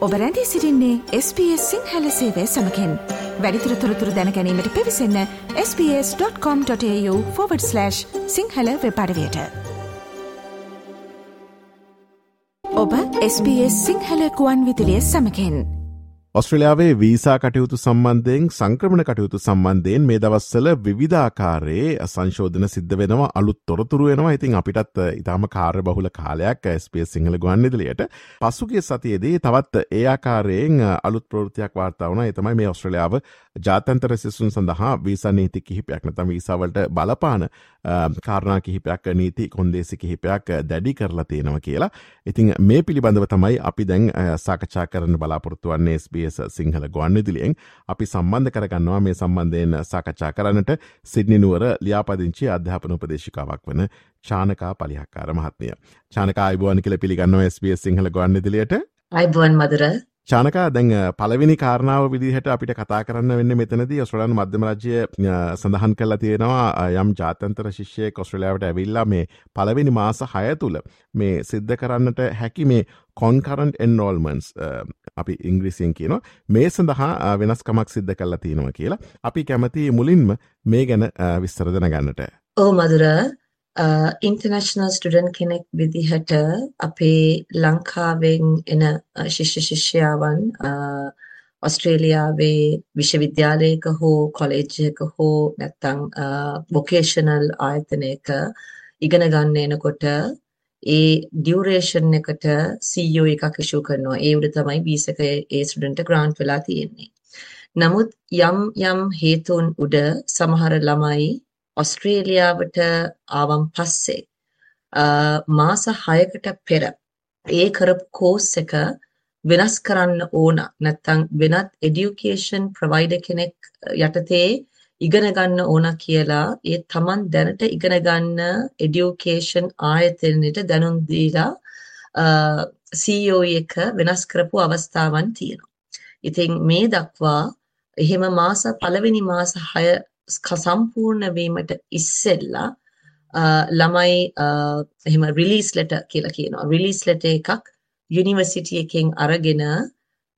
ඔබ රැඳී සිරින්නේ SBS සිංහල සේවය සමකෙන්. වැඩිතුර තොරතුර දැනැනීමට පිවිසන්න ps.com.ta/ සිංහල වෙපඩවයට ඔබ SBS සිංහල කුවන් විදිලිය සමකෙන්. ඔස්ට්‍රලියාවේ වීසා කටයුතු සම්බන්ධයෙන් සංක්‍රමණ කටයුතු සම්බන්ධයෙන් මේ දවස්සල විධාකාරයේ සංශෝධන සිද්ධ වෙනවා අලුත් තොරතුරු වෙනවා. ඉතින් අපිටත් ඉතාම කාර්ය බහුල කාලයක් ස්පේස් සිංහල ගුවන්නිදලියට පසුගේ සතියේදී තවත් ඒ ආකාරයෙන් අලුත් ප්‍රෘතියක් වාර්තාවන එතමයි මේ ඔස්ට්‍රලියාව ජාතන්තර සිසුන් සඳහා වීසා නීති කිහිපයක් නතම වීසාවලට බලපාන කාරණා කිහිපයක් නීති කොන්දේසි කිහිපයක් දැඩි කරලා තියෙනවා කියලා. ඉතින් මේ පිළිබඳව තමයි අපි දැන් සාකච්ඡා කරන්න බලාපොරොත්තු වන්නේ ස්බ SBS සිංහල ගොන්නදිලියෙන් අපි සම්බන්ධ කරගන්නවා මේ සම්බන්ධයෙන් සාකච්ඡා කරන්නට සිඩ්නිනුවර ලියාපදිංචි අධ්‍යාපන උපදේශිකාවක් වන චානකා පලිහක්කාර මහත්මය. චානකා අයිබුවන් කියල පිළිගන්නවා SBS සිංහල ගොන්නදිලියට අයිබුවන් මදුර. චානකා දැන් පලවිනි කාරණාව විදිහට අපිට කතා කරන්න වෙන්න මෙතනද ඔස්ට්‍රලන් මධ්‍යම රජය සඳහන් කල්ල තියෙනවා යම් ජාතන්තර ශිෂ්‍යය කොස්ට්‍රලයාාවට ඇවිල්ලා මේ පලවෙනි මාස හය තුළ මේ සිද්ධ කරන්නට හැකි මේ කොන්කරන්ට් එන්රෝල්මන්ස් අපි ඉංග්‍රිසියෙන් කියනවා මේ සඳහා වෙනස්කමක් සිද්ධ කල්ලා තියෙනවා කියලා අපි කැමති මුලින්ම මේ ගැන විස්තරදන ගන්නට. ඕ මදුර ඉන්ටර්නශනල් ස්ටඩන් කෙනෙක් විදිහට අපේ ලංකාවෙන් එන ශිෂ්‍ය ශිෂ්‍යාවන් ඔස්ට්‍රේලියාවේ විශ්වවිද්‍යාලයක හෝ කොලේජ්යක හෝ නැත්තං වොකේෂනල් ආයතනයක ඉගෙන ගන්න එනකොට ඒ ඩියුරේෂන් එකට CEO එකක් ඉෂු කරනවා. ඒ උඩ තමයි වීසක ඒ ස්ටුඩන්ට් ග්‍රාන්ට් වෙලා තියෙන්නේ. නමුත් යම් යම් හේතුන් උඩ සමහර ළමයි ඔස්ට්‍රේලියාවට ආවන් පස්සේ මාස 6කට පෙර ඒ කරපු කෝස් එක වෙනස් කරන්න ඕන නැත්නම් වෙනත් එඩියුකේෂන් ප්‍රොවයිඩර් කෙනෙක් යටතේ ඉගෙන ගන්න ඕන කියලා ඒ තමන් දැනට ඉගෙන ගන්න එඩියුකේෂන් ආයතනෙට දැනුම් දීලා CEO එක වෙනස් කරපු අවස්ථාවන් තියෙනවා. ඉතින් මේ දක්වා එහෙම මාස පළවෙනි මාස 6 සම්පූර්ණ වීමට ඉස්සෙල්ලා ළමයි එහෙම රිලීස් ලෙටර් කියලා කියනවා. රිලීස් ලෙටර් එකක් යුනිවර්සිටි එකෙන් අරගෙන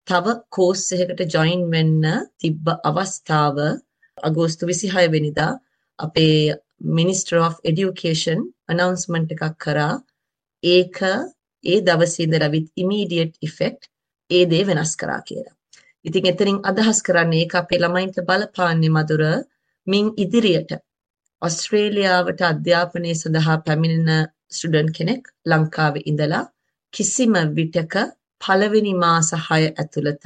තව කෝස් එකකට ජොයින් වෙන්න තිබ්බ අවස්ථාව අගෝස්තු 26 වෙනිදා අපේ Minister of Education announcement එකක් කරා ඒක ඒ දවසේ ඉඳලා with immediate effect ඒ දේ වෙනස් කරා කියලා. ඉතින් එතනින් අදහස් කරන්නේ ඒක අපේ ළමයින්ට බලපාන්නේ මధుර මින් ඉදිරියට ඔස්ට්‍රේලියාවට අධ්‍යාපනය සඳහා පැමිණෙන ස්ටුඩන්ට් කෙනෙක් ලංකාවේ ඉඳලා කිසිම විටක පළවෙනි මාස 6 ඇතුළත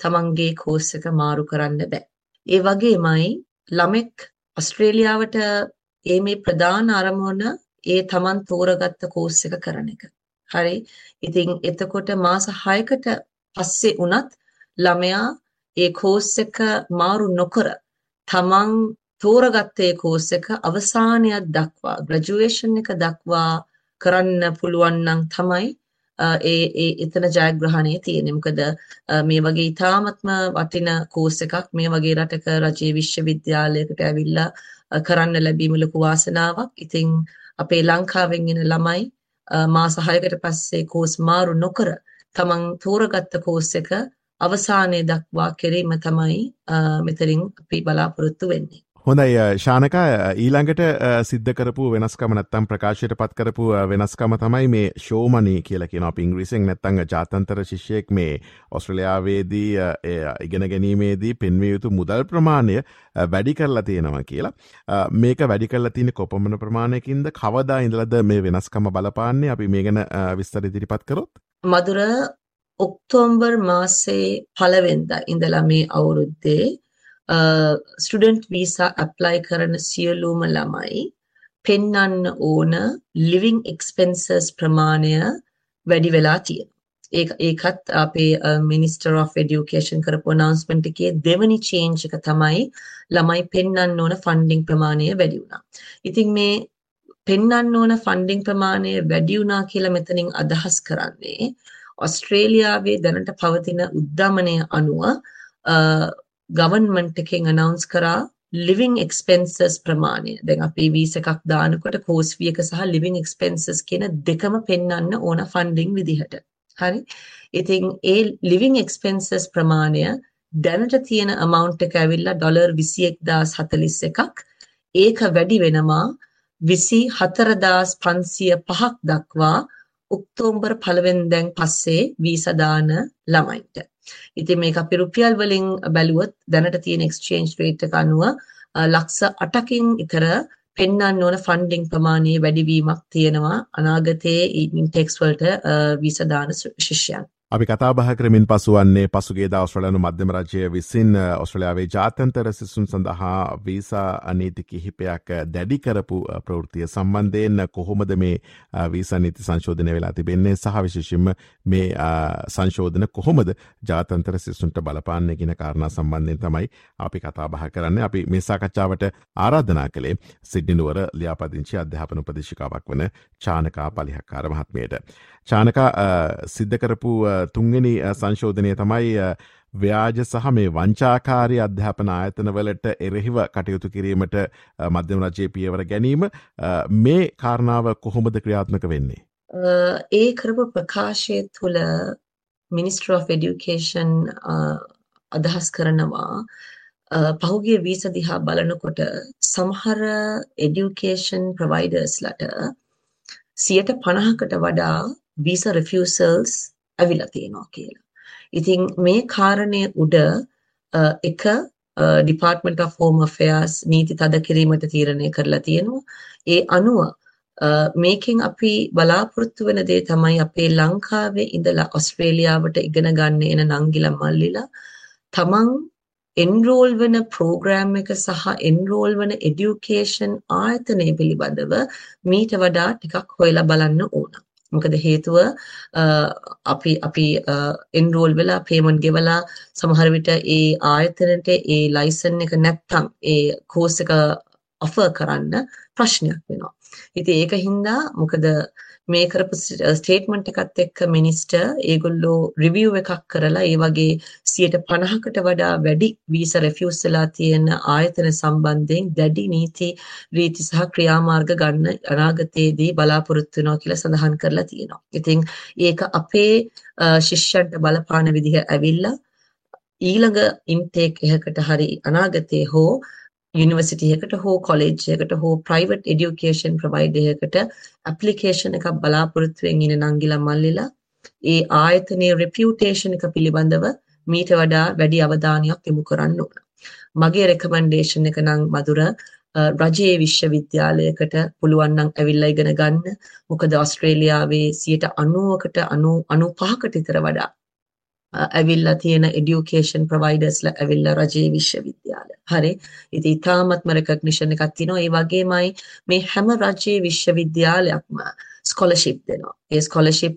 තමන්ගේ කෝස් එක මාරු කරන්න බෑ. ඒ වගේමයි ළමෙක් ඔස්ට්‍රේලියාවට ඒ මේ ප්‍රධාන අරමුණ ඒ තමන් තෝරගත්ත කෝස් එක කරන එක. හරි. ඉතින් එතකොට මාස 6කට පස්සේ වුණත් ළමයා ඒ කෝස් එක මාරු නොකර තමන් තෝරගත්ත ඒ කෝස් එක අවසානයක් දක්වා ග්‍රැජුවේෂන් එක දක්වා කරන්න පුළුවන් නම් තමයි ඒ ඒ එතන ජයග්‍රහණය තියෙන්නේ. මොකද මේ වගේ ඊ타මත්ම වටින කෝස් එකක් මේ වගේ රටක රජයේ විශ්වවිද්‍යාලයකට ඇවිල්ලා කරන්න ලැබීම ලොකු වාසනාවක්. ඉතින් අපේ ලංකාවෙන් එන ළමයි මාස 6කට පස්සේ කෝස් මාරු නොකර තමන් තෝරගත්ත කෝස් එක අවසානයේ දක්වා කිරීම තමයි මෙතනින් අපි බලාපොරොත්තු වෙන්නේ. හොඳයි ශානකා ඊළඟට සිද්ධ කරපු වෙනස්කම නැත්තම් ප්‍රකාශයට පත් කරපු වෙනස්කම තමයි මේ ශෝමනී කියලා කියන පිංග්‍රිසිෙන් නැත්තං ජාතන්තර ශිෂ්‍යයෙක් මේ ඔස්ට්‍රලයාාවේදී ඉගෙන ගැනීමේදී පෙන්විය යුතු මුදල් ප්‍රමාණය වැඩි කරලා තියෙනවා කියලා. මේක වැඩි කරලා තියන කොපමන ප්‍රමාණයකින්ද? කවදා ඉඳලද මේ වෙනස්කම බලපාන්නේ? අපි මේ ගැන විස්තර ඉදිරිපත් කරොත්. මදුර ඔක්තෝම්බර් මාසේ පලවෙන්ද ඉඳලා මේ අවුරුද්දේ ස්ටඩන්ට් වීසා ඇප්ලයි කරන සියලූම ළමයි පෙන්නන්න ඕන ලිවිං එක්ස්පෙන්සස් ප්‍රමාණය වැඩි වෙලා තියෙන. ඒකත් අපේ මිනිස්ටර් of ඩියුකේෂන් කරපු නවස්මෙන්ට් එකේ දෙවනි චේන්ජ් එක තමයි ළමයි පෙන්වන්න ඕන ෆන්ඩිං ප්‍රමාණය වැඩි වුණා. ඉතින් මේ පෙන්වන්න ඕන ෆන්ඩිං ප්‍රමාණය වැඩි වුණා කියලා මෙතනින් අදහස් කරන්නේ ඔස්ට්‍රේලියාවේ දැනට පවතින උද්ධමනය අනුව ගවන්මන්ට් එකෙන් අනවුන්ස් කරා living expenses ප්‍රමාණය. දැන් අපි වීස එකක් දානකොට කෝස් ෆී එක සහ living expenses කියන දෙකම පෙන්වන්න ඕන ෆන්ඩින් විදිහට. හරි. ඉතින් ඒ living expenses ප්‍රමාණය දැනට තියෙන amount එක ඇවිල්ලා ඩොලර් 21041ක්. ඒක වැඩි වෙනවා 24505ක් දක්වා ඔක්තෝබර් පළවෙනිදැන් පස්සේ වීසා දාන ළමයින්ට. ඉතින් මේක අපි රුපියල් වලින් බැලුවොත් දැනට තියෙන exchange rate එක අනුව ලක්ෂ 8කින් ඉතර පෙන්වන්න ඕන ෆන්ඩින් ප්‍රමාණයේ වැඩිවීමක් තියෙනවා අනාගතයේ ඉන්ටෙක්ස් වලට වීසා දාන ශිෂ්‍යයන්. අපි කතාබහ කරමින් පසුවන්නේ පසුගේ දවස්වලනු මධ්‍යම රජය විසින් ඔස්ට්‍රලයාාවේ ජාතන්තර සිසුන් සඳහා වීසා අනීති කිහිපයක් දැඩි කරපු ප්‍රෘතිය සම්බන්ධයෙන් කොහොමද මේ වීසා නීති සංශෝධනය වෙලා තිබෙන්නේ සහ විශේෂිම මේ සංශෝධන කොහොමද ජාතන්තර සිසුන්ට බලපාන්න ගෙන කාරණ සම්බන්ධයෙන් තමයි අපි කතාබහ කරන්න අපි මේ සාකච්ඡාවට ආරාධනා කළේ සිඩ්නිනුවර ලියාපදිංචි අධ්‍යාපන උපදේශිකාවක් වන චානකා පලිහක්කාර මහත්මයට. චානකා සිද්ධ කරපු තුන්ගෙන සංශෝධනය තමයි ව්‍යාජ සහ මේ වංචාකාරය අධ්‍යාපන ආයතනවලට එරෙහිව කටයුතු කිරීමට මධ්‍යම රජයේ පියවර ගැනීම මේ කාරණාව කොහොමද ක්‍රියාත්මක වෙන්නේ. ඒ කරපු ප්‍රකාශය තුළ මිනිස්ට්‍ර of ඩියුකේෂන් අදහස් කරනවා පහුගිය වීස දිහා බලනකොට සමහර එඩියුකේෂන් ප්‍රවයිඩර්ස්ලට සියට පණහකට වඩා වීසා රිෆියසල්ස් ඇවිල්ලා තියෙනවා කියලා. ඉතින් මේ කාරණය උඩ එක ඩිපාර්ට්මන්ට් of හෝම් affairs නීති තද කිරීමට තීරණය කරලා තියෙනවා. ඒ අනුව මේකෙන් අපි බලාපොරොත්තු වෙන දේ තමයි අපේ ලංකාවේ ඉඳලා ඔස්ට්‍රේලියාවට ඉගෙන ගන්න එන නංගිලා මල්ලිලා තමන් එන්රෝල් වන ප්‍රෝග්‍රෑම් එක සහ එන්රෝල් වන එඩියුකේෂන් ආයතනය පිළිබඳව මීට වඩා ටිකක් හොයලා බලන්න ඕන. මොකද හේතුව අපි අපි එන්රෝල් වෙලා පේමන්ට් ගෙවලා සමහර විට ඒ ආයතනට ඒ ලයිසන් එක නැත්තම් ඒ කෝස් එක ඔෆර් කරන්න ප්‍රශ්නයක් වෙනවා. ඉතින් ඒක හින්දා මොකද මේ කරපු ස්ටේට්මන්ට් එකත් එක්ක මිනිස්ටර් ඒගොල්ලෝ රිවිව් එකක් කරලා ඒ වගේ 50කට වඩා වැඩි වීසා රිෆියුස් වෙලා තියෙන ආයතන සම්බන්ධයෙන් දැඩි නීති රීති සහ ක්‍රියාමාර්ග ගන්න අනාගතයේදී බලාපොරොත්තු වෙනවා කියලා සඳහන් කරලා තියෙනවා. ඉතින් ඒක අපේ ශිෂ්‍යන්ට බලපාන විදිහ ඇවිල්ලා ඊළඟ ඉන්ටේක් එකකට හරි අනාගතයේ හෝ යුනිවර්සිටි එකකට හෝ කොලෙජ් එකකට හෝ ප්‍රයිවට් එඩියුකේෂන් ප්‍රොවයිඩර් එකකට ඇප්ලිකේෂන් එකක් බලාපොරොත්තු වෙමින් ඉන්න නංගිලා මල්ලිලා ඒ ආයතනයේ රෙපියුටේෂන් එක පිළිබඳව මීට වඩා වැඩි අවධානයක් යොමු කරන්න ඕන. මගේ රෙකමන්ඩේෂන් එක නම් මధుර රජයේ විශ්වවිද්‍යාලයකට පුළුවන් නම් ඇවිල්ලා ඉගෙන ගන්න. මොකද ඕස්ට්‍රේලියාවේ 90කට 95කට විතර වඩා ඇවිල්ලා තියෙන එඩියුකේෂන් ප්‍රොවයිඩර්ස්ලා ඇවිල්ලා රජයේ විශ්වවිද්‍යාල. හරි. ඉතින් ඊටාත්ම රෙකග්නිෂන් එකක් තියෙනවා. ඒ වගේමයි මේ හැම රජයේ විශ්වවිද්‍යාලයක්ම ස්කෝලර්ෂිප් දෙනවා. ඒ ස්කෝලර්ෂිප්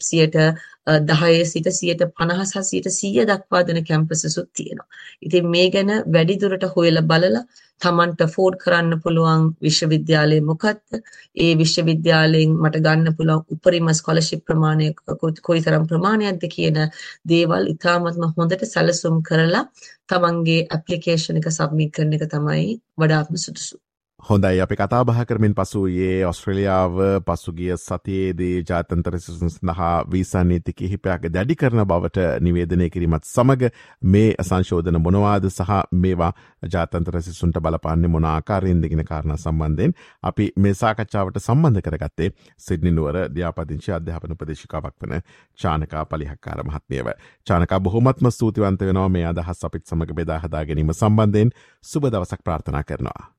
10 සිට 50 සහ 100 දක්වා දෙන කැම්පසසුත් තියෙනවා. ඉතින් මේ ගැන වැඩි දුරට හොයලා බලලා Tamanට ෆෝඩ් කරන්න පුළුවන් විශ්වවිද්‍යාලය මොකක්ද? ඒ විශ්වවිද්‍යාලයෙන් මට ගන්න පුළුවන් උපරිම ස්කෝලර්ෂිප් ප්‍රමාණය කොයිතරම් ප්‍රමාණයක්ද කියන දේවල් ඉතාමත්ම හොඳට සැලසුම් කරලා තමන්ගේ ඇප්ලිකේෂන් එක සබ්මිට් කරන එක තමයි වඩාත්ම සුදුසු. හොඳයි අපි කතාබහ කරමින් පසුයේ ඔස්ට්‍රලියාව පසුගිය සතියේදී ජාතන්තර සිසුන් සඳහා වීසානීති කිහිපයක් දැඩි කරන බවට නිවේදනය කිරීමත් සමඟ මේ සංශෝධන මොනවාද සහ මේවා ජාතන්තර සිසුන්ට බලපන්නේ මොන ආකාරයෙන් දෙගෙන කාරණ සම්බන්ධයෙන් අපි මේ සාකච්ඡාවට සම්බන්ධ කරගත්තේ සිඩ්නිනුවර ධ්‍යාපදිංශි අධ්‍යාපන ප්‍රදේශිකාවක් වන චානකා පලිහක්කාර මහත්මියව. චානකා බොහොමත්ම ස්තුතිවන්ත වෙනවා මේ අදහස් අපිත් සමඟ බෙදා හදා ගැනීම සම්බන්ධයෙන් සුබ දවසක් ප්‍රාර්ථනා කරනවා.